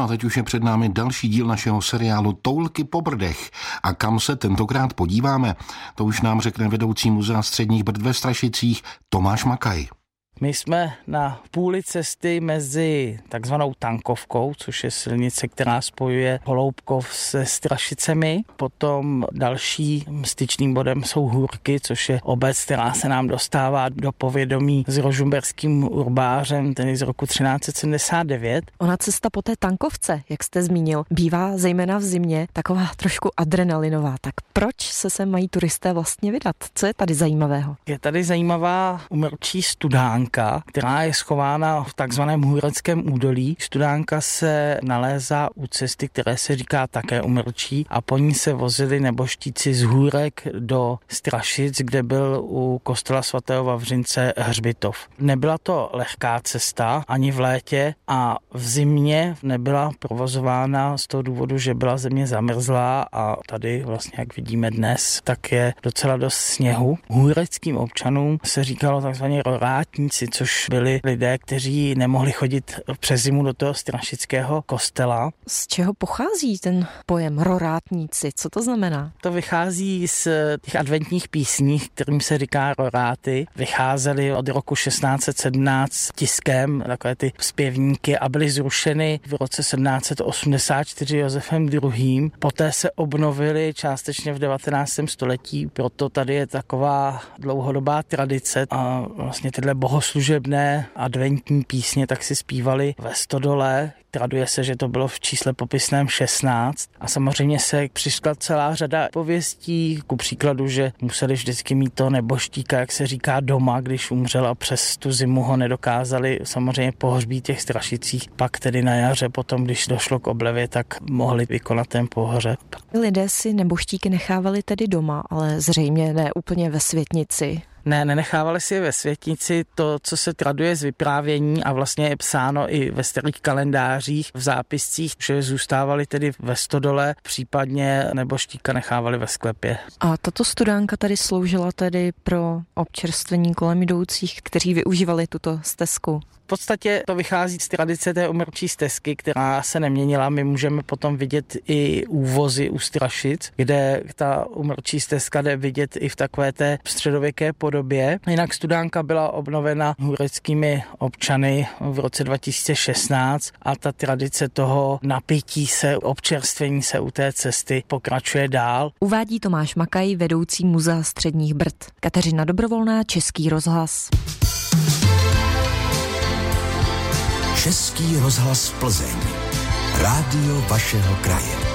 No a teď už je před námi další díl našeho seriálu Toulky po Brdech. A kam se tentokrát podíváme, to už nám řekne vedoucí muzea středních Brd ve Strašicích Tomáš Makaj. My jsme na půli cesty mezi takzvanou Tankovkou, což je silnice, která spojuje Holoubkov se Strašicemi. Potom další styčným bodem jsou Hůrky, což je obec, která se nám dostává do povědomí s rožumberským urbářem, ten z roku 1379. Ona cesta po té Tankovce, jak jste zmínil, bývá zejména v zimě taková trošku adrenalinová. Tak proč se sem mají turisté vlastně vydat? Co je tady zajímavého? Je tady zajímavá umrčí studánka, která je schována v takzvaném Hůreckém údolí. Studánka se nalézá u cesty, které se říká také umrčí a po ní se vozili neboštíci z Hůrek do Strašic, kde byl u kostela svatého Vavřince hřbitov. Nebyla to lehká cesta ani v létě a v zimě nebyla provozována z toho důvodu, že byla země zamrzlá a tady vlastně, jak vidíme dnes, tak je docela dost sněhu. Hůreckým občanům se říkalo takzvaně rorátníci, což byli lidé, kteří nemohli chodit přes zimu do toho strašického kostela. Z čeho pochází ten pojem rorátníci? Co to znamená? To vychází z těch adventních písní, kterým se říká roráty. Vycházely od roku 1617 tiskem, takové ty zpěvníky a byly zrušeny v roce 1784 Josefem II. Poté se obnovily částečně v 19. století, proto tady je taková dlouhodobá tradice a vlastně tyhle bohoslužby služebné adventní písně tak si zpívali ve Stodole. Traduje se, že to bylo v čísle popisném 16 a samozřejmě se přišla celá řada pověstí, ku příkladu, že museli vždycky mít to neboštíka, jak se říká doma, když umřel a přes tu zimu ho nedokázali samozřejmě pohřbít těch strašicích. Pak tedy na jaře potom, když došlo k oblevě, tak mohli vykonat ten pohřeb. Lidé si neboštíky nechávali tedy doma, ale zřejmě ne úplně ve světnici. Ne, nenechávali si je ve světnici. To, co se traduje z vyprávění a vlastně je psáno i ve starých kalendářích, v zápiscích, že zůstávali tedy ve stodole, případně nebo štíka nechávali ve sklepě. A tato studánka tady sloužila tedy pro občerstvení kolem jdoucích, kteří využívali tuto stezku podstatě to vychází z tradice té umrčí stezky, která se neměnila. My můžeme potom vidět i úvozy u Strašic, kde ta umrčí stezka jde vidět i v takové té středověké podobě. Jinak studánka byla obnovena hureckými občany v roce 2016 a ta tradice toho napití se, občerstvení se u té cesty pokračuje dál. Uvádí Tomáš Makaj, vedoucí muzea středních Brd. Kateřina Dobrovolná, Český rozhlas. Český rozhlas Plzeň. Rádio vašeho kraje.